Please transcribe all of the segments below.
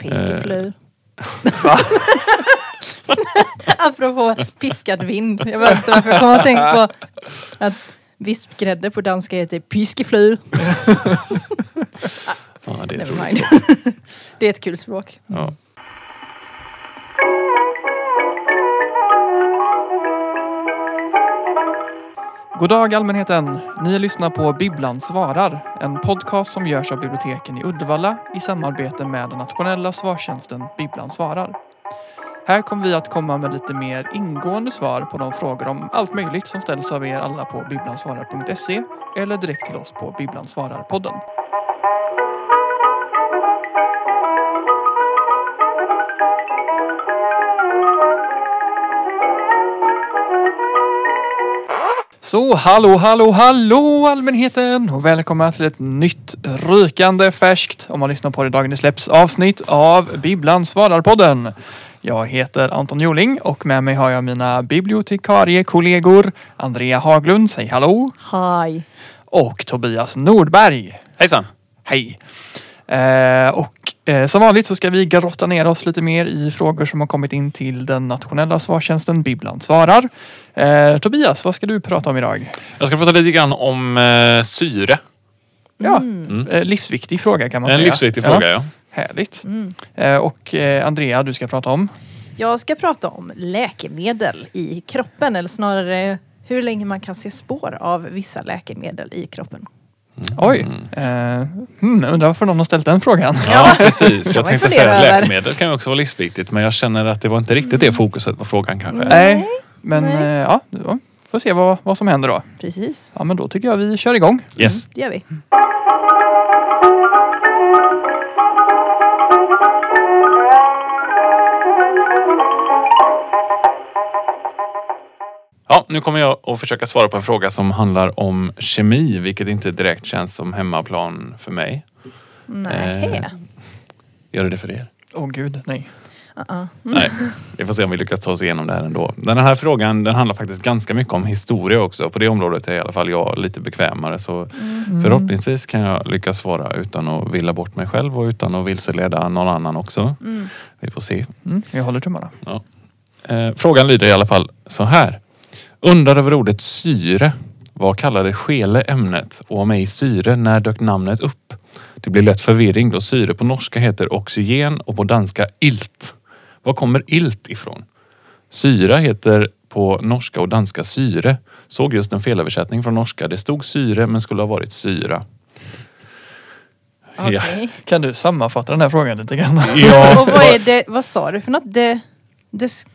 Piskeflu. Apropå piskad vind. Jag vet inte varför jag kommer att tänka på att vispgrädde på danska heter piskeflu. Ja, det är. Det är ett kul språk. Ja. God dag allmänheten! Ni lyssnar på Bibblan svarar. En podcast som görs av biblioteken i Uddevalla i samarbete med den nationella svarstjänsten Bibblan svarar. Här kommer vi att komma med lite mer ingående svar på de frågor om allt möjligt som ställs av er alla på bibblansvarar.se eller direkt till oss på Bibblan svarar-podden. Så hallå, hallå, hallå allmänheten och välkomna till ett nytt rykande färskt, om man lyssnar på det dagen det släpps, avsnitt av Bibblan svarar-podden. Jag heter Anton Joling och med mig har jag mina bibliotekariekollegor Andrea Haglund, säg hallå, Hi. och Tobias Nordberg. Hejsan! Hej! Eh, och eh, som vanligt så ska vi grotta ner oss lite mer i frågor som har kommit in till den nationella svarstjänsten Bibblan svarar. Eh, Tobias, vad ska du prata om idag? Jag ska prata lite grann om eh, syre. Ja, Mm. eh, livsviktig fråga kan man En säga. livsviktig fråga ja. Härligt. Mm. Eh, och eh, Andrea, du ska prata om? Jag ska prata om läkemedel i kroppen eller snarare hur länge man kan se spår av vissa läkemedel i kroppen. Oj, eh, hmm, undrar varför någon har ställt den frågan. Ja, precis. Jag tänkte säga att läkemedel kan ju också vara livsviktigt men jag känner att det var inte riktigt det fokuset på frågan kanske. Nej, men Nej. eh, ja, då får se vad, vad som händer då. Precis, Ja, men då tycker jag vi kör igång. Yes. det gör vi. Ja, nu kommer jag att försöka svara på en fråga som handlar om kemi vilket inte direkt känns som hemmaplan för mig. Nej. Eh. Gör det det för er? Åh gud, nej. Uh-uh. Nej, vi får se om vi lyckas ta oss igenom det här ändå. Den här frågan den handlar faktiskt ganska mycket om historia också. På det området är i alla fall jag lite bekvämare. Så förhoppningsvis kan jag lyckas svara utan att villa bort mig själv och utan att vilseleda någon annan också. Vi får se. Mm, jag håller tummarna. Ja. Eh, frågan lyder i alla fall så här. Undrar över ordet syre. Vad kallade Skele ämnet och om ej syre, när dök namnet upp? Det blir lätt förvirring då syre på norska heter oxygen och på danska ilt. Var kommer ilt ifrån? Syra heter på norska och danska syre. Såg just en felöversättning från norska. Det stod syre men skulle ha varit syra. Ja. Okej. Kan du sammanfatta den här frågan lite grann? Ja, Och vad är det, vad sa du för något? Det, des,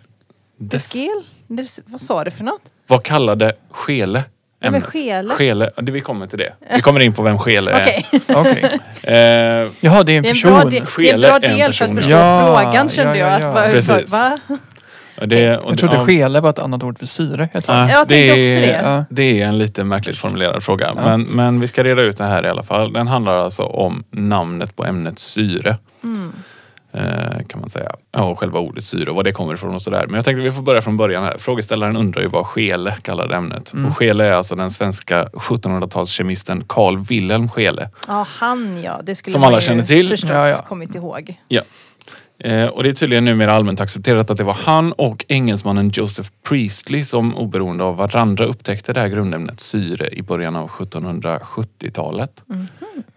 Des- deskel? Des, vad sa du för något? Vad kallade Skele ämnet? skele. Skele. Det, vi kommer till det. Vi kommer in på vem Skele är. Okej, Okej. Eh, Jaha, det är en det är en person. bra, del, det är en Skele bra är en del för att person. förstå Ja, frågan kände ja, jag. ja, Att, ja. va, Precis. Va? det, och Jag trodde ja, skele var ett annat ord för syre. ett tag. ja, Jag tänkte det, också är- det. Ja. det är en lite märkligt formulerad fråga. Ja. Men, men vi ska reda ut det här i alla fall. Den handlar alltså om namnet på ämnet syre. Mm. Eh, kan man säga. Ja, och själva ordet syre och var det kommer ifrån och sådär. Men jag tänkte vi får börja från början här. Frågeställaren undrar ju vad skele kallade ämnet. Mm. Och skele är alltså den svenska 1700-talskemisten Carl Wilhelm Skele. Ja, han ja. Det skulle Som alla känner till. förstås Ja, ja. kommit ihåg. Eh, och det är tydligen numera allmänt accepterat att det var han och engelsmannen Joseph Priestley som oberoende av varandra upptäckte det här grundämnet syre i början av 1770-talet. Mhm.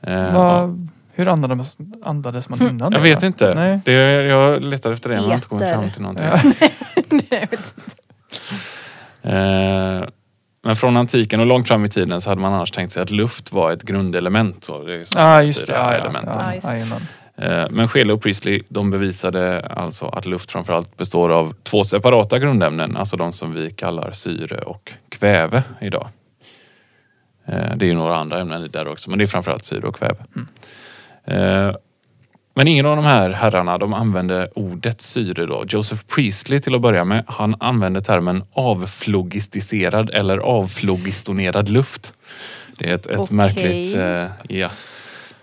Eh, ja. Vad, hur andades, andades man innan Jag det, vet inte. Nej. Det, jag letar efter det men jag har inte kommit fram till någonting. Ja. Eh, men från antiken och långt fram i tiden så hade man annars tänkt sig att luft var ett grundelement. Så det är Ja, just det. Ja, ja, elementen. Ja, just det. Eh, Men Scheele och Priestley de bevisade alltså att luft framförallt består av två separata grundämnen, alltså de som vi kallar syre och kväve idag. Eh, Det är ju några andra ämnen i där också, men det är framförallt syre och kväve. Eh, Men ingen av de här herrarna de använde ordet syre då. Joseph Priestley till att börja med, han använde termen avflogistiserad eller avflogistonerad luft. Det är ett, ett Okej. märkligt, eh, ja,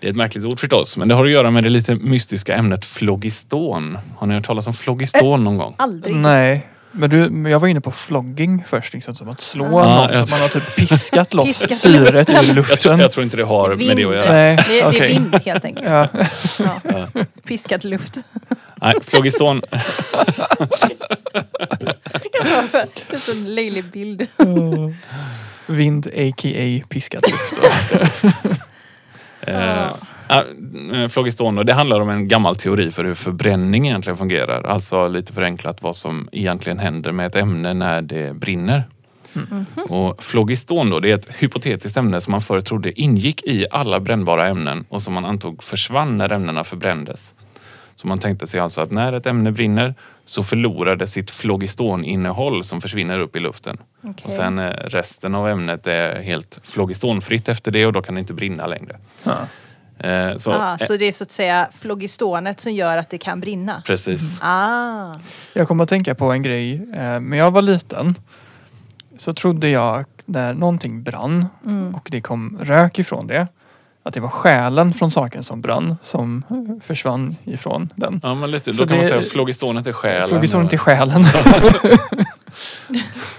det är ett märkligt ord förstås, men det har att göra med det lite mystiska ämnet flogiston. Har ni hört talas om flogiston någon gång? Aldrig. Nej. Men du, men jag var inne på flogging först, liksom, som att slå Ja, någon. jag- Att man har typ piskat loss Piskat syret ur Jag tror, luften. jag tror inte det har med det att göra. Nej, Det, det är vind helt enkelt. Ja. Ja. Piskad luft. Nej, är en sån löjlig bild. Vind a.k.a. piskat luft. Eh, ja, eh, Phlogiston då, det handlar om en gammal teori för hur förbränning egentligen fungerar. Alltså lite förenklat vad som egentligen händer med ett ämne när det brinner. Och Phlogiston då, det är ett hypotetiskt ämne som man förr trodde ingick i alla brännbara ämnen och som man antog försvann när ämnena förbrändes. Så man tänkte sig alltså att när ett ämne brinner så förlorar det sitt phlogistoниnnehåll som försvinner upp i luften. Okej. Och sen eh, resten av ämnet är helt phlogistonfritt efter det och då kan det inte brinna längre. Ja. Eh, så, Ah, eh, så det är så att säga flogistonet som gör att det kan brinna? Precis. Ah, Jag kommer att tänka på en grej. Eh, När jag var liten så trodde jag när någonting brann Mm. och det kom rök ifrån det. Att det var själen från saken som brann som försvann ifrån den. Ja, men lite. Så Då kan man det- säga att flogistonet är själen. Flogistonet är själen.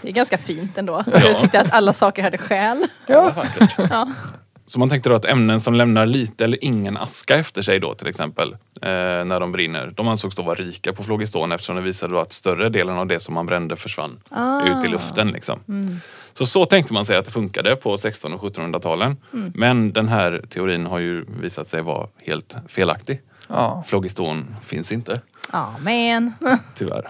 det är ganska fint ändå. Ja. Jag tyckte att alla saker hade själ. Ja. Ja. Så man tänkte då att ämnen som lämnar lite eller ingen aska efter sig då till exempel eh, när de brinner. De ansågs då vara rika på flogiston eftersom det visade då att större delen av det som man brände försvann Ah. ut i luften. Liksom. Så så tänkte man sig att det funkade på 1600 och 1700-talen. Men den här teorin har ju visat sig vara helt felaktig. Ja. Flogiston finns inte. Ja, men. Tyvärr.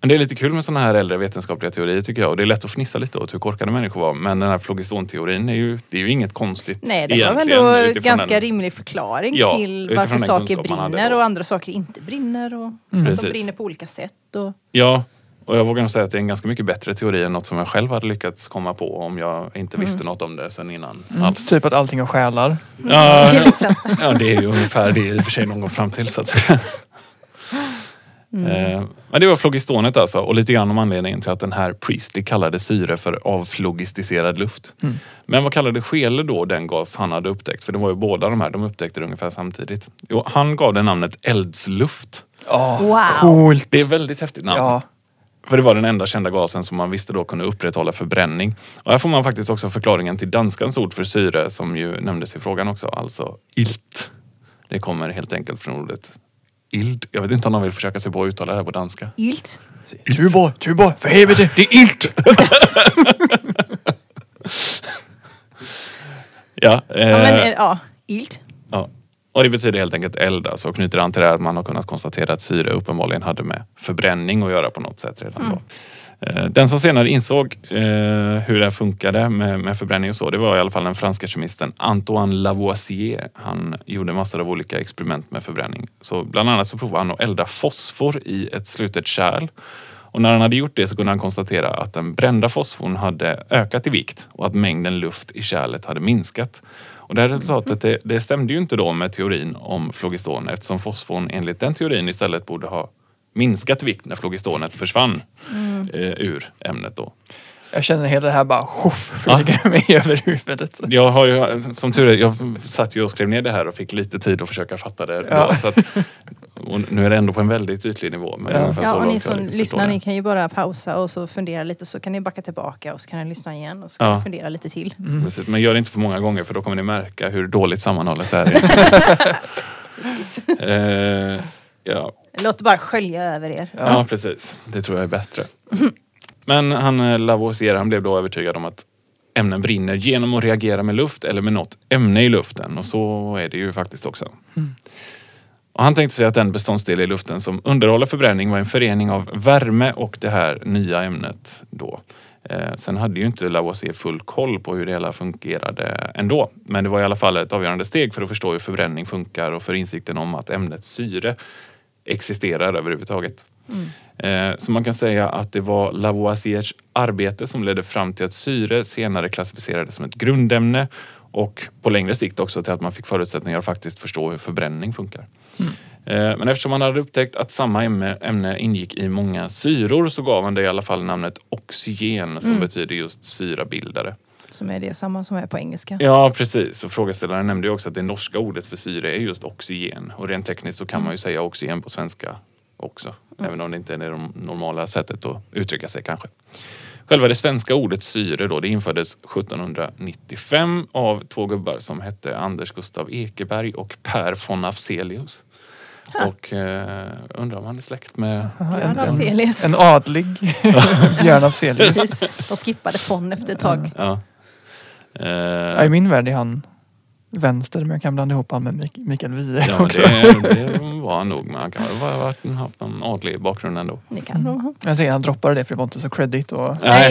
Men det är lite kul med sådana här äldre vetenskapliga teorier tycker jag. Och det är lätt att fnissa lite åt hur korkade människor var. Men den här flogistonteorin är ju, det är ju inget konstigt Nej, det var väl utifrån ganska den- rimlig förklaring Ja, till varför saker brinner då. och andra saker inte brinner. Och Mm. De brinner på olika sätt. Och... Ja, och jag vågar nog säga att det är en ganska mycket bättre teori än något som jag själv hade lyckats komma på om jag inte visste något om det sen innan alls. Typ att allting har själar. Ja, Till exempel. ja, det är ju ungefär det i och för sig någon gång fram till. Så att, Eh, Men det var flogistonet alltså och lite grann om anledningen till att den här Priestley kallade syre för avflogistiserad luft. Men vad kallade Scheele då den gas han hade upptäckt? För det var ju båda de här, de upptäckte det ungefär samtidigt. Jo, han gav det namnet eldsluft. Ja, Wow. coolt. Det är väldigt häftigt namn. Ja. För det var den enda kända gasen som man visste då kunde upprätthålla förbränning. Och här får man faktiskt också förklaringen till danskans ord för syre som ju nämndes i frågan också, alltså ilt. Det kommer helt enkelt från ordet ild. Jag vet inte om någon vill försöka sig på att uttala det här på danska. Ilt. Tuborg, Tuborg, för helvete, det är ilt! Ja, eh, Ja, men, eh, ja, ilt. ja. Och det betyder helt enkelt eld alltså. Och knyter an till det här att man har kunnat konstatera att syre uppenbarligen hade med förbränning att göra på något sätt redan då. Eh, den som senare insåg eh, hur det här funkade med, med förbränning och så, det var i alla fall den franska kemisten Antoine Lavoisier. Han gjorde massor av olika experiment med förbränning. Så bland annat så provade han att elda fosfor i ett slutet kärl. Och när han hade gjort det så kunde han konstatera att den brända fosforn hade ökat i vikt och att mängden luft i kärlet hade minskat. Och det här resultatet det, det stämde ju inte då med teorin om flogiston eftersom fosforn enligt den teorin istället borde ha minskat vikt när flogistonet försvann eh, ur ämnet då. Jag känner hela det här bara tjoff, flyger mig över huvudet. Jag har ju, som tur är, jag satt ju och skrev ner det här och fick lite tid att försöka fatta det. Ja. Då, så att, och nu är det ändå på en väldigt ytlig nivå. Men Ja. Ja, så och ni som lyssnar, ni kan ju bara pausa och så fundera lite så kan ni backa tillbaka och så kan ni lyssna igen och så kan Ja. ni fundera lite till. Precis, men gör det inte för många gånger för då kommer ni märka hur dåligt sammanhållet det här är. eh, ja. Låt det bara skölja över er. Ja. precis. Det tror jag är bättre. Men han eh, Lavoisier han blev då övertygad om att ämnen brinner genom att reagera med luft eller med något ämne i luften. Och så är det ju faktiskt också. Och han tänkte sig att den beståndsdel i luften som underhåller förbränning var en förening av värme och det här nya ämnet då. Eh, sen hade ju inte Lavoisier full koll på hur det hela fungerade ändå. Men det var i alla fall ett avgörande steg för att förstå hur förbränning funkar och för insikten om att ämnet syre existerar överhuvudtaget. Eh, Så man kan säga att det var Lavoisiers arbete som ledde fram till att syre senare klassificerades som ett grundämne och på längre sikt också till att man fick förutsättningar att faktiskt förstå hur förbränning funkar. Eh, Men eftersom man hade upptäckt att samma ämne, ämne ingick i många syror så gav han det i alla fall namnet oxygen som betyder just syrabildare. Som är det samma som är på engelska. Ja precis, och frågeställaren nämnde ju också att det norska ordet för syre är just oxygen och rent tekniskt så kan man ju säga oxygen på svenska också. Även om det inte är det normala sättet att uttrycka sig kanske. Själva det svenska ordet syre då, det infördes 1795 av två gubbar som hette Anders Gustav Ekeberg och Per von Afzelius. Och eh, undrar om han är släkt med... Björn Afzelius. En adlig Björn Afzelius. Precis. De skippade fon efter ett tag. Ja. Ja, Eh, I min värld är han vänster men jag kan blanda ihop honom med Mik- Mikael Wiehe ja, också. det, det var han nog. Men han kan ha haft någon adlig bakgrund ändå. Ni kan nog ha. Jag tänkte han droppade det för det var inte så credit. Och, Nej.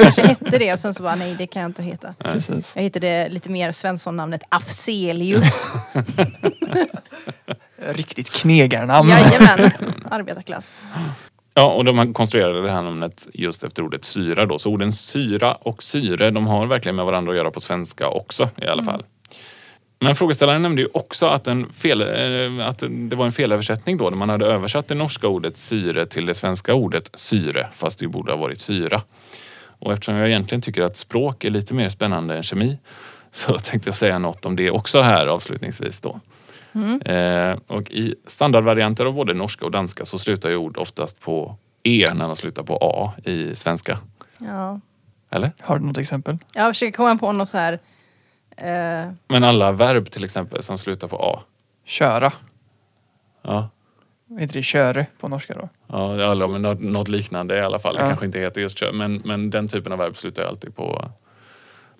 kanske hette det och sen så bara nej det kan jag inte heta. precis. Jag hittade lite mer Svensson-namnet Afzelius. Riktigt knegarnamn. Jajamän, arbetarklass. Ja, och de konstruerade det här namnet just efter ordet syra då. Så orden syra och syre, de har verkligen med varandra att göra på svenska också i alla fall. Men frågeställaren nämnde ju också att, fel, eh, att det var en felöversättning då när man hade översatt det norska ordet syre till det svenska ordet syre fast det borde ha varit syra. Och eftersom jag egentligen tycker att språk är lite mer spännande än kemi så tänkte jag säga något om det också här avslutningsvis då. Eh, och i standardvarianter av både norska och danska så slutar ju ord oftast på E när de slutar på A i svenska. Ja. Eller? Har du något exempel? Jag försöker komma på något så här. eh, Men alla verb till exempel som slutar på A. Köra. Ja, Är inte det köre på norska då? ja eller men något, något liknande i alla fall. Det Ja. kanske inte heter just kör, men, men den typen av verb slutar alltid på,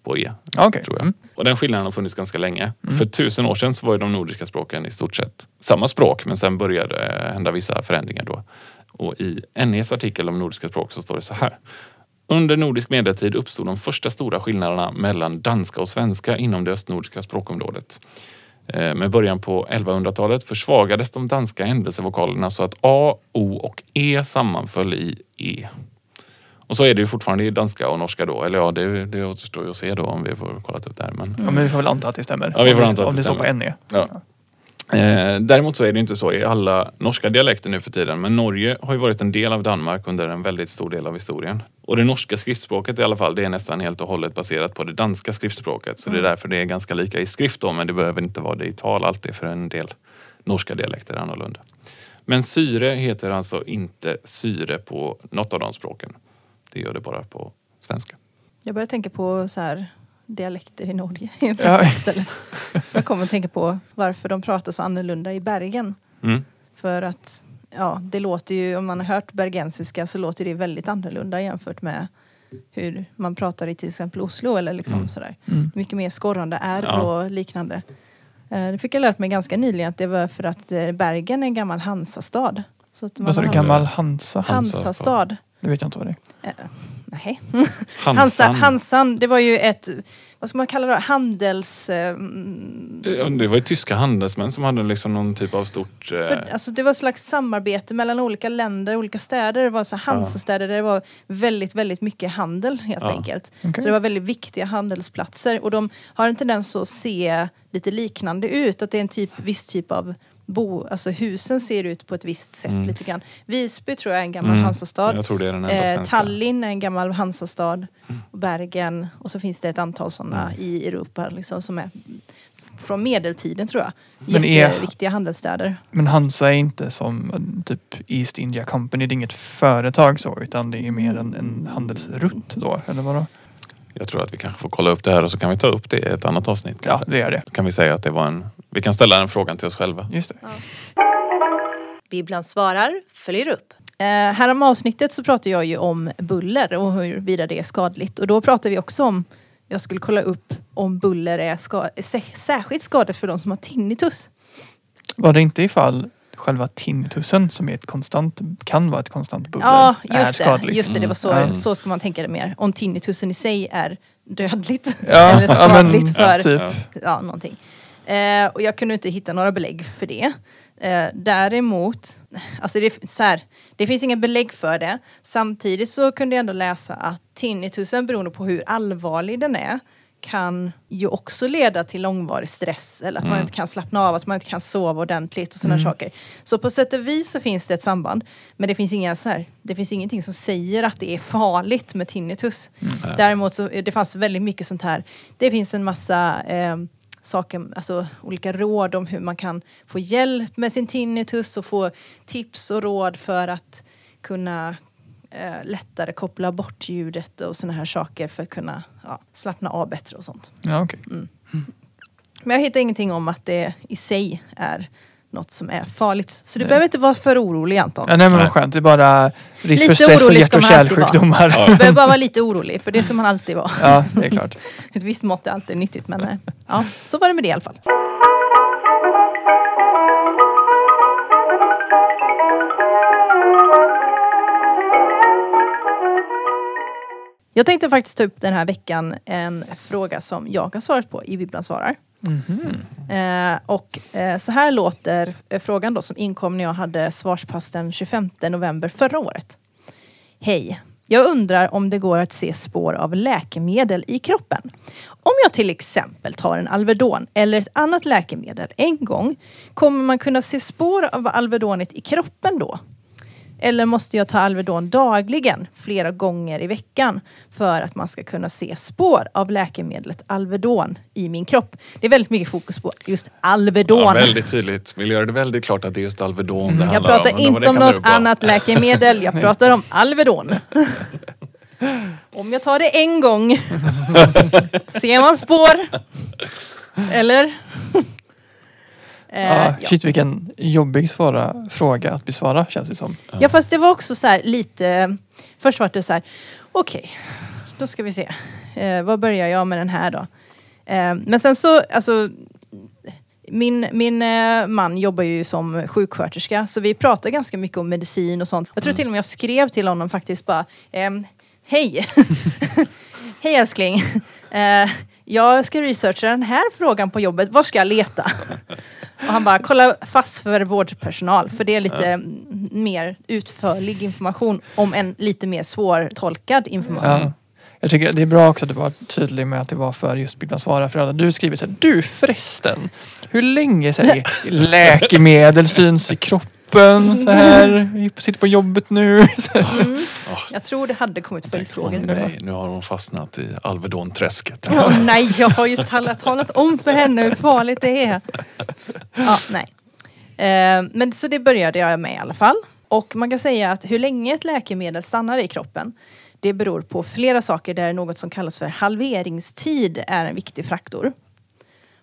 på E. Okej. tror jag. Mm. Och den skillnaden har funnits ganska länge. För tusen år sedan så var ju de nordiska språken i stort sett samma språk men sen började det hända vissa förändringar då. Och i NEs artikel om nordiska språk så står det så här. Under nordisk medeltid uppstod de första stora skillnaderna mellan danska och svenska inom det östnordiska språkområdet. Eh, Med början på 1100-talet försvagades de danska händelsevokalerna så att A, O och E sammanföll i E. Och så är det ju fortfarande i danska och norska då. Eller ja, det, det återstår ju att se då om vi får kollat upp det här. Men, Ja, men vi får väl anta att det stämmer. Ja, vi får anta att Om det det står på stämmer. NE. Ja. Eh, däremot så är det inte så i alla norska dialekter nu för tiden. Men Norge har ju varit en del av Danmark under en väldigt stor del av historien. Och det norska skriftspråket i alla fall, det är nästan helt och hållet baserat på det danska skriftspråket. Så det är därför det är ganska lika i skrift då, men det behöver inte vara det i tal alltid för en del norska dialekter är annorlunda. Men syre heter alltså inte syre på något av de språken. Det gör det bara på svenska. jag börjar tänka på så här dialekter i Norge Ja. istället. Jag kommer att tänka på varför de pratar så annorlunda i Bergen. Mm. För att ja, det låter ju, om man har hört bergensiska så låter det väldigt annorlunda jämfört med hur man pratar i till exempel Oslo eller liksom Mm. sådär. Mm. Mycket mer skorrande R Ja. och liknande. Eh, Det fick jag lärt mig ganska nyligen att det var för att eh, Bergen är en gammal Hansastad. Så att man Vad sa du? Gammal Hansa? Hansastad. Det vet jag inte vad det är. Eh, Nej. Hansan. Hansa, Hansan, det var ju ett, vad ska man kalla det, handels... Ja, Det var ju tyska handelsmän som hade liksom någon typ av stort... eh, För, alltså det var ett slags samarbete mellan olika länder, olika städer. Det var så Hansastäder där det var väldigt, väldigt mycket handel helt Ja. enkelt. Okej. Så det var väldigt viktiga handelsplatser och de har en tendens att se lite liknande ut. Att det är en typ, viss typ av bo, alltså husen ser ut på ett visst sätt Mm. lite grann. Visby tror jag är en gammal Mm, Hansastad. Jag tror det är den enda Eh. Tallinn är en gammal Hansastad. Mm. Och Bergen. Och så finns det ett antal sådana i Europa liksom, som är från medeltiden tror jag. Men är- Jätteviktiga handelsstäder. Men Hansa är inte som eh, typ East India Company. Det är inget företag så utan det är mer en, en handelsrutt då. Eller vadå? Jag tror att vi kanske får kolla upp det här och så kan vi ta upp det i ett annat avsnitt. Ja, det är det. Då kan vi säga att det var en... Vi kan ställa den frågan till oss själva. Just det. Bibblan svarar, följer upp. Eh, här om avsnittet så pratar jag ju om buller och huruvida det är skadligt. Och då pratar vi också om, jag skulle kolla upp om buller är, ska, är sä- särskilt skadligt för de som har tinnitus. Var det inte ifall själva tinnitusen som är ett konstant, kan vara ett konstant buller, Ja, är just det. skadligt? Just det, det var så, Mm. så ska man tänka det mer. Om tinnitusen i sig är dödligt Ja, eller ja, skadligt men, för typ. Ja. ja, någonting. Eh, och jag kunde inte hitta några belägg för det. Eh, däremot, alltså det, så här, det finns inga belägg för det. Samtidigt så kunde jag ändå läsa att tinnitusen beroende på hur allvarlig den är kan ju också leda till långvarig stress eller att man Mm. inte kan slappna av, att man inte kan sova ordentligt och sådana saker. Så på sätt och vis så finns det ett samband. Men det finns, inga så här, det finns ingenting som säger att det är farligt med tinnitus. Däremot så det fanns väldigt mycket sånt här. Det finns en massa eh, saker, alltså olika råd om hur man kan få hjälp med sin tinnitus och få tips och råd för att kunna eh, lättare koppla bort ljudet och sådana här saker för att kunna ja, slappna av bättre och sånt. Ja, okej. Men jag hittar ingenting om att det i sig är något som är farligt. Så du Nej. behöver inte vara för orolig Anton. Ja, nej men vad skönt. Det är bara risk för Lite stress och orolig hjärt och kärlsjukdomar. Ja. Du behöver bara vara lite orolig, för det ska man alltid vara. Ja, det är klart. Ett visst mått är alltid nyttigt, men eh, ja, så var det med det i alla fall. Jag tänkte faktiskt ta upp den här veckan en fråga som jag har svarat på i Bibblan svarar. Mm-hmm. Eh, och eh, så här låter eh, frågan då som inkom när jag hade svarspass den 25 november förra året. Hej! Jag undrar om det går att se spår av läkemedel i kroppen. Om jag till exempel tar en Alvedon eller ett annat läkemedel en gång, kommer man kunna se spår av Alvedonet i kroppen då? Eller måste jag ta Alvedon dagligen, flera gånger i veckan, för att man ska kunna se spår av läkemedlet Alvedon i min kropp? Det är väldigt mycket fokus på just Alvedon. Ja, väldigt tydligt. Vill göra det väldigt klart att det är just Alvedon det Jag handlar pratar om. Inte det om kan bero något annat läkemedel, jag pratar om Alvedon. Om jag tar det en gång, ser man spår? Eller? Eh, Ja, ja. shit vilken jobbig svåra fråga att besvara känns det som. Ja fast det var också så här lite, först var det så här, okej, då ska vi se, eh, vad börjar jag med den här då? Eh, men sen så, alltså min, min eh, man jobbar ju som sjuksköterska så vi pratar ganska mycket om medicin och sånt. Jag tror till och med jag skrev till honom faktiskt bara, ehm, hej, hej älskling, eh, jag ska researcha den här frågan på jobbet, var ska jag leta? Och han bara, kolla fast för vårdpersonal för det är lite mm, mer utförlig information om en lite mer svårtolkad information. Ja. Jag tycker det är bra också att du var tydlig med att det var för just Bibblan svarar för alla. Du skriver så här, du förresten, hur länge sedan läkemedel syns i kroppen så här, vi sitter på jobbet nu. Mm. Åh, Jag tror det hade kommit följdfrågor. åh nej, nu har hon fastnat i Alvedon-träsket. Åh nej, jag har just talat, talat om för henne hur farligt det är. Ja, nej. Eh, men så det började jag med i alla fall. Och man kan säga att hur länge ett läkemedel stannar i kroppen det beror på flera saker där något som kallas för halveringstid är en viktig faktor.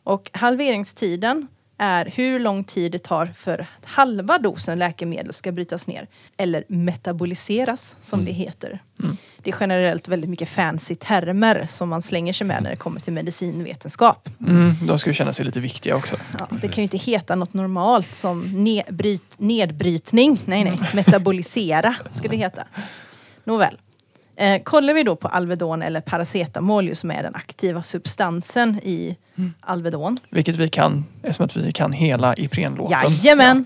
Och halveringstiden är hur lång tid det tar för att halva dosen läkemedel ska brytas ner. Eller metaboliseras som det heter. Det är generellt väldigt mycket fancy termer som man slänger sig med när det kommer till medicinvetenskap. Mm, de ska ju känna sig lite viktiga också. Ja, det kan ju inte heta något normalt som nedbryt, nedbrytning. Nej, nej. Metabolisera ska det heta. Nåväl. Eh, kollar vi då på Alvedon eller paracetamol som är den aktiva substansen i Alvedon. Vilket vi kan, eftersom att vi kan hela Ipren-låten. Jajamän!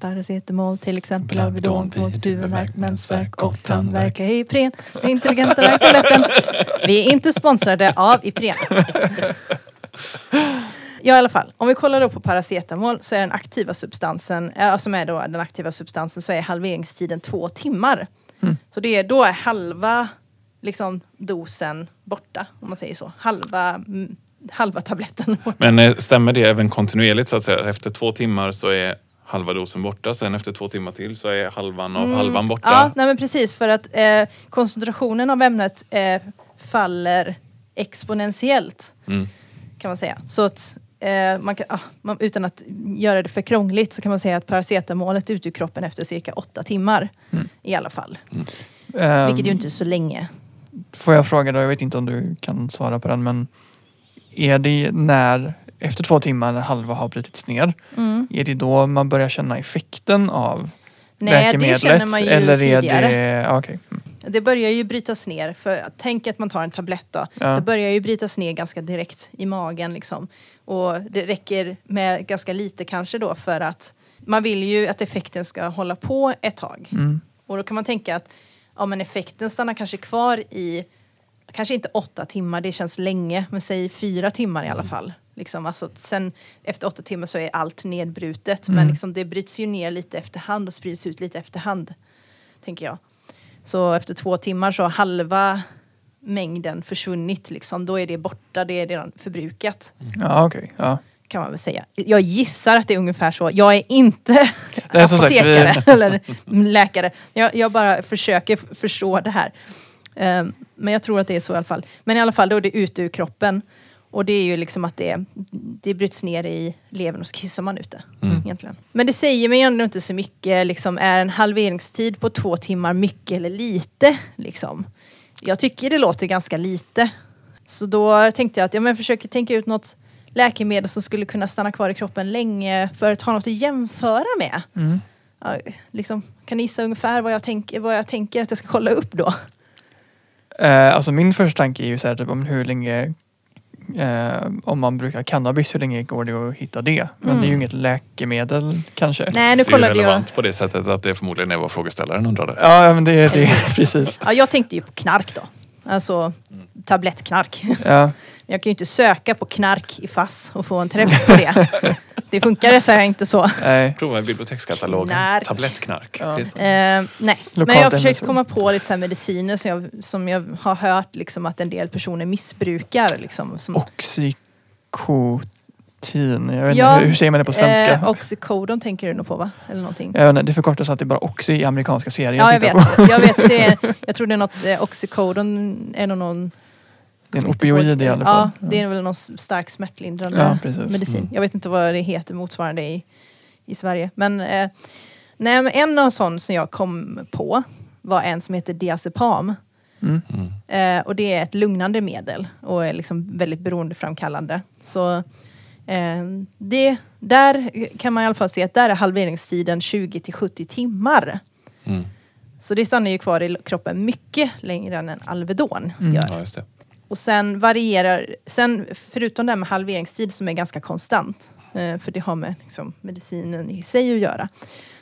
Paracetamol till exempel, Alvedon Alvedon mot huvudvärk, mensvärk och tandvärk. Ipren, den intelligenta värktabletten. Vi är inte sponsrade av Ipren. Ja i alla fall, om vi kollar då på paracetamol så är den aktiva substansen, äh, som är då den aktiva substansen, så är halveringstiden två timmar. Mm. Så det är, då är halva liksom, dosen borta, om man säger så. Halva, mm, halva tabletten borta. Men eh, stämmer det även kontinuerligt så att säga? Efter två timmar så är halva dosen borta. Sen efter två timmar till så är halvan av halvan borta. Mm. Ja, nej men precis för att eh, koncentrationen av ämnet eh, faller exponentiellt Mm. kan man säga. Så att eh, man kan, ah, man, utan att göra det för krångligt så kan man säga att paracetamolet är ute ur kroppen efter cirka åtta timmar Mm. i alla fall. Ehm, Vilket ju inte är så länge. Får jag fråga då, jag vet inte om du kan svara på den men är det när, efter två timmar när halva har brutits ner, Mm. är det då man börjar känna effekten av Nej, det läkemedlet? känner man ju eller är tidigare. det, okej. Mm. Det börjar ju brytas ner, för tänk att man tar en tablett då. Ja. Det börjar ju brytas ner ganska direkt i magen liksom. Och det räcker med ganska lite kanske då för att man vill ju att effekten ska hålla på ett tag. Mm. Och då kan man tänka att ja, men effekten stannar kanske kvar i, kanske inte åtta timmar, det känns länge, men säg fyra timmar i alla fall. Liksom, alltså, sen efter åtta timmar så är allt nedbrutet, men Mm. liksom, det bryts ju ner lite efterhand och sprids ut lite efterhand. Tänker jag. Så efter två timmar så halva mängden försvunnit. Liksom. Då är det borta, det är redan förbrukat. Ja, okej. Ja. Kan man väl säga. Jag gissar att det är ungefär så. Jag är inte är som sagt, vi- apotekare eller läkare. Jag, jag bara försöker förstå det här. Ehm, men jag tror att det är så i alla fall. Men i alla fall, då är det ute ur kroppen. Och det är ju liksom att det, det bryts ner i levern och så kissar man ut det. Mm. Egentligen. Men det säger mig ändå inte så mycket. Liksom, är en halveringstid på två timmar mycket eller lite? Liksom. Jag tycker det låter ganska lite. Så då tänkte jag att jag men försöker tänka ut något läkemedel som skulle kunna stanna kvar i kroppen länge för att ha något att jämföra med. Mm. Ja, liksom, kan ni gissa ungefär vad jag, tänk, vad jag tänker att jag ska kolla upp då? Eh, alltså min första tanke är ju så här, typ hur länge eh, om man brukar cannabis, hur länge går det att hitta det? Men Mm. det är ju inget läkemedel kanske. Nej, nu Det är ju kollade jag. relevant på det sättet att det förmodligen är vad frågeställaren undrade. Ja, men det är det, precis. Ja, jag tänkte ju på knark då. Alltså tablettknark. Ja. Jag kan ju inte söka på knark i FASS och få en träff på det. Det funkar dessvärre inte så. Nej. Prova i bibliotekskatalogen. Knark. Tablettknark. Ja. Eh, nej, men Lokalt jag har försökt komma på lite så här mediciner som jag, som jag har hört liksom, att en del personer missbrukar. Liksom, som, Oxycotin, jag vet Ja, inte, hur, säger man det på svenska? Eh, oxycodon tänker du nog på va? Eller någonting. jag vet inte, det förkortas alltid bara Oxy i amerikanska serier. Ja, jag tittar vet. på. Jag vet att det är, jag tror det är något, eh, oxycodon är nog någon... Det är en opioid i alla fall. Ja, det är väl någon stark smärtlindrande Ja, precis. medicin. Mm. Jag vet inte vad det heter motsvarande i, i Sverige. Men, eh, nej, men en av sån som jag kom på var en som heter diazepam. Mm. Mm. Eh, och det är ett lugnande medel och är liksom väldigt beroendeframkallande. Så det, där kan man i alla fall se att där är halveringstiden 20 till 70 timmar. Mm. Så det stannar ju kvar i kroppen mycket längre än en Alvedon Mm. gör. Ja, just det. Och sen varierar, sen förutom det här med halveringstid som är ganska konstant, eh, för det har med liksom, medicinen i sig att göra,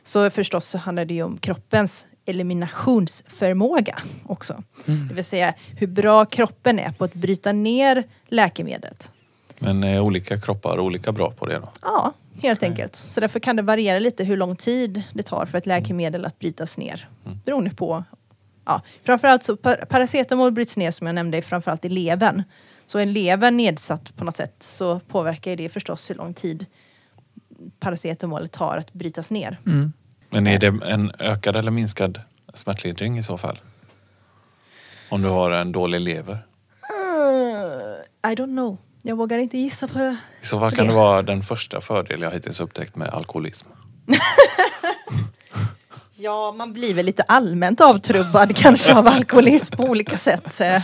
så förstås så handlar det ju om kroppens eliminationsförmåga också. Mm. Det vill säga hur bra kroppen är på att bryta ner läkemedlet. Men är olika kroppar olika bra på det då? Ja, helt enkelt. Så därför kan det variera lite hur lång tid det tar för ett läkemedel att brytas ner. Beroende på... Ja, framförallt så par- paracetamol bryts ner som jag nämnde framförallt i levern. Så är levern nedsatt på något sätt så påverkar det förstås hur lång tid paracetamolet tar att brytas ner. Mm. Men är det en ökad eller minskad smärtlindring i så fall? Om du har en dålig lever? Uh, I don't know. Jag vågar inte gissa på det. I så fall kan Det- vara den första fördel jag hittills upptäckt med alkoholism. Ja, man blir väl lite allmänt avtrubbad kanske av alkoholism på olika sätt. eh.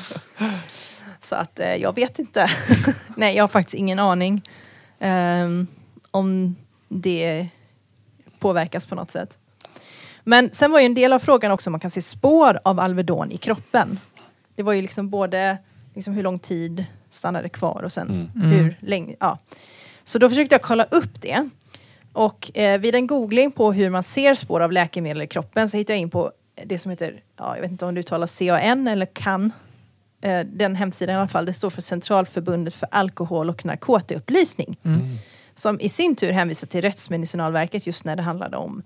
Så att eh, jag vet inte. Nej, jag har faktiskt ingen aning ehm, om det påverkas på något sätt. Men sen var ju en del av frågan också om man kan se spår av Alvedon i kroppen. Det var ju liksom både liksom hur lång tid stannade kvar och sen Mm. Mm. hur länge. Ja. Så då försökte jag kolla upp det. Och eh, vid en googling på hur man ser spår av läkemedel i kroppen så hittade jag in på det som heter, ja, jag vet inte om det uttalas CAN eller CAN. Eh, den hemsidan i alla fall, det står för Centralförbundet för alkohol och narkotikaupplysning. Mm. Som i sin tur hänvisar till Rättsmedicinalverket just när det handlade om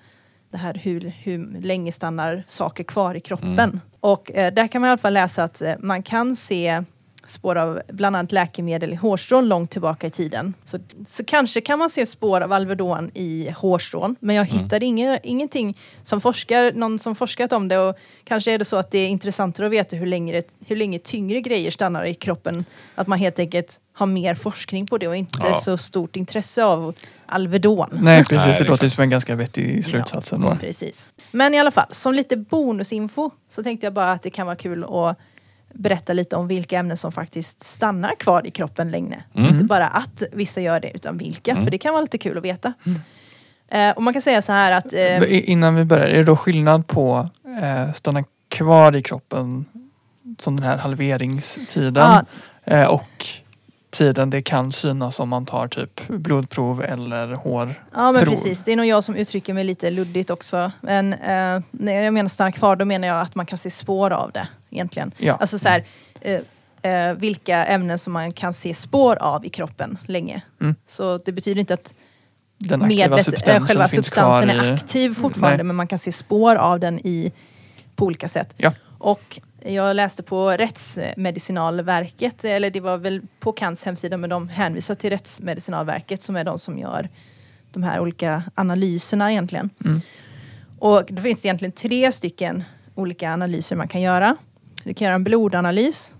det här hur, hur länge stannar saker kvar i kroppen. Mm. Och eh, där kan man i alla fall läsa att eh, man kan se spår av bland annat läkemedel i hårstrån långt tillbaka i tiden. Så, så kanske kan man se spår av Alvedon i hårstrån. Men jag Mm. hittade inge, ingenting som forskar, någon som forskat om det. Och kanske är det så att det är intressantare att veta hur länge, hur länge tyngre grejer stannar i kroppen. Att man helt enkelt har mer forskning på det och inte Ja. så stort intresse av Alvedon. Nej Nej, precis, det det är låter som en ganska vettig slutsats ändå. Ja, precis. Men i alla fall, som lite bonusinfo så tänkte jag bara att det kan vara kul att berätta lite om vilka ämnen som faktiskt stannar kvar i kroppen länge. Mm. Inte bara att vissa gör det, utan vilka. Mm. För det kan vara lite kul att veta. Eh, och man kan säga så här att... Eh, Innan vi börjar, är det då skillnad på eh, stanna kvar i kroppen som den här halveringstiden Ja. eh, och tiden det kan synas om man tar typ blodprov eller hår. Ja men precis, det är nog jag som uttrycker mig lite luddigt också. Men eh, när jag menar stanna kvar då menar jag att man kan se spår av det egentligen. Ja. Alltså så här, eh, eh, vilka ämnen som man kan se spår av i kroppen länge. Mm. Så det betyder inte att Den aktiva medlet, eh, substansen själva substansen är i... aktiv fortfarande Nej. men man kan se spår av den i på olika sätt. Ja. Och Jag läste på Rättsmedicinalverket, eller det var väl på KANs hemsida, men de hänvisar till Rättsmedicinalverket som är de som gör de här olika analyserna egentligen. Mm. Och då finns det egentligen tre stycken olika analyser man kan göra. Du kan göra en blodanalys,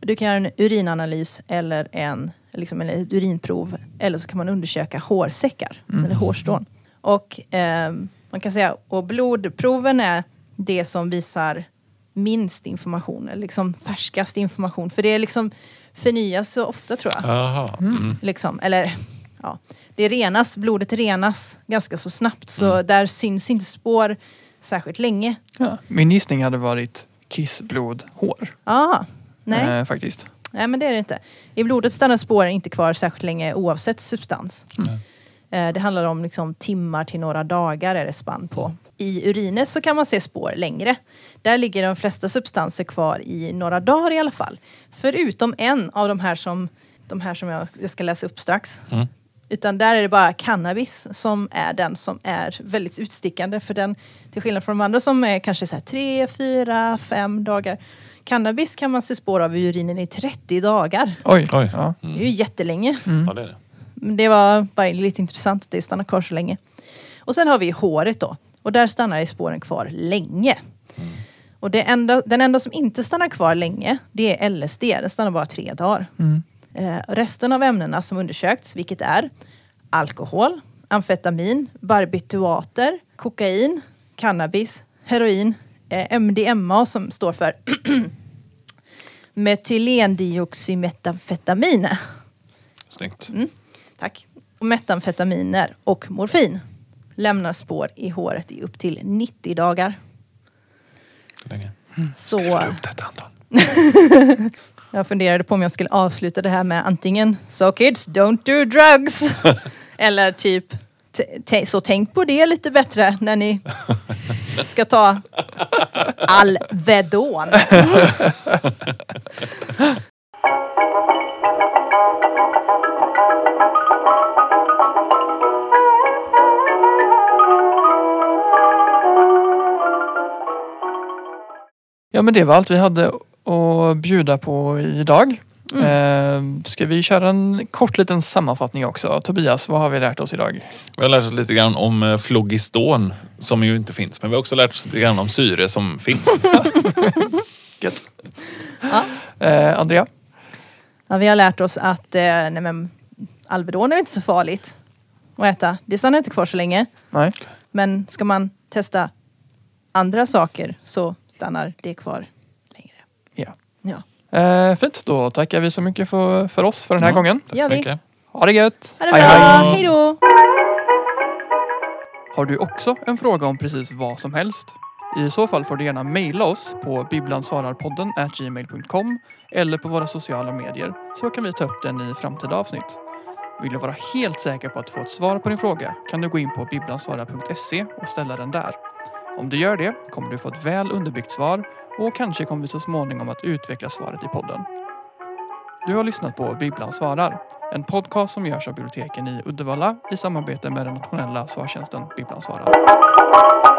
du kan göra en urinanalys eller en liksom, eller ett urinprov. Eller så kan man undersöka hårsäckar eller hårstrån. Och ehm, man kan säga, och blodproven är det som visar minst information, eller liksom färskast information. För det är liksom förnyas så ofta tror jag. Jaha. Mm. Liksom. Eller, ja. Det renas, blodet renas ganska så snabbt så där syns inte spår särskilt länge. Ja. Min gissning hade varit kissblod, hår. Ah, nej. Eh, faktiskt. nej, men det är det inte. I blodet stannar spåren inte kvar särskilt länge oavsett substans. Eh, det handlar om liksom timmar till några dagar är det spann på. I urinet så kan man se spår längre. Där ligger de flesta substanser kvar i några dagar i alla fall. Förutom en av de här som, de här som jag, jag ska läsa upp strax. Mm. Utan där är det bara cannabis som är den som är väldigt utstickande. För den, till skillnad från de andra som är kanske så här tre, fyra, fem dagar. Cannabis kan man se spår av i urinen i 30 dagar. Oj. Oj. Ja. Det är ju jättelänge. Ja, det är det. Men Det var bara lite intressant att det stannar kvar så länge. Och sen har vi håret då. Och där stannar spåren kvar länge. Och det enda, den enda som inte stannar kvar länge, det är LSD. Den stannar bara tre dagar. Mm. Eh, resten av ämnena som undersökts, vilket är alkohol, amfetamin, barbituater, kokain, cannabis, heroin, eh, MDMA som står för metylendioxymetamfetamin. Snyggt. Tack. Och metamfetaminer och morfin lämnar spår i håret i upp till 90 dagar. Så länge. Så Skriver du upp detta antal? jag funderade på om jag skulle avsluta det här med antingen So kids, don't do drugs. Eller typ så tänk på det lite bättre när ni ska ta Alvedon. Ja men det var allt vi hade att bjuda på idag. Eh, ska vi köra en kort liten sammanfattning också? Tobias, vad har vi lärt oss idag? Vi har lärt oss lite grann om eh, flogiston som ju inte finns. Men vi har också lärt oss lite grann om syre som finns. Gött. Ja. Eh, Andrea? Ja, vi har lärt oss att eh, nej men, Alvedon är inte så farligt att äta. Det stannar inte kvar så länge. Nej. Men ska man testa andra saker så stannar det kvar. Eh, fint, då tackar vi så mycket för, för oss för den här Ja. gången. Tack så mycket. Ha det gött! Ha det bra, hej. hej då! Har du också en fråga om precis vad som helst? I så fall får du gärna mejla oss på bibblansvararpodden gmail.com eller på våra sociala medier så kan vi ta upp den i framtida avsnitt. Vill du vara helt säker på att få ett svar på din fråga kan du gå in på bibblansvarar.se och ställa den där. Om du gör det kommer du få ett väl underbyggt svar och kanske kommer vi så småningom att utveckla svaret i podden. Du har lyssnat på Bibblan svarar, en podcast som görs av biblioteken i Uddevalla i samarbete med den nationella svartjänsten Bibblan svarar.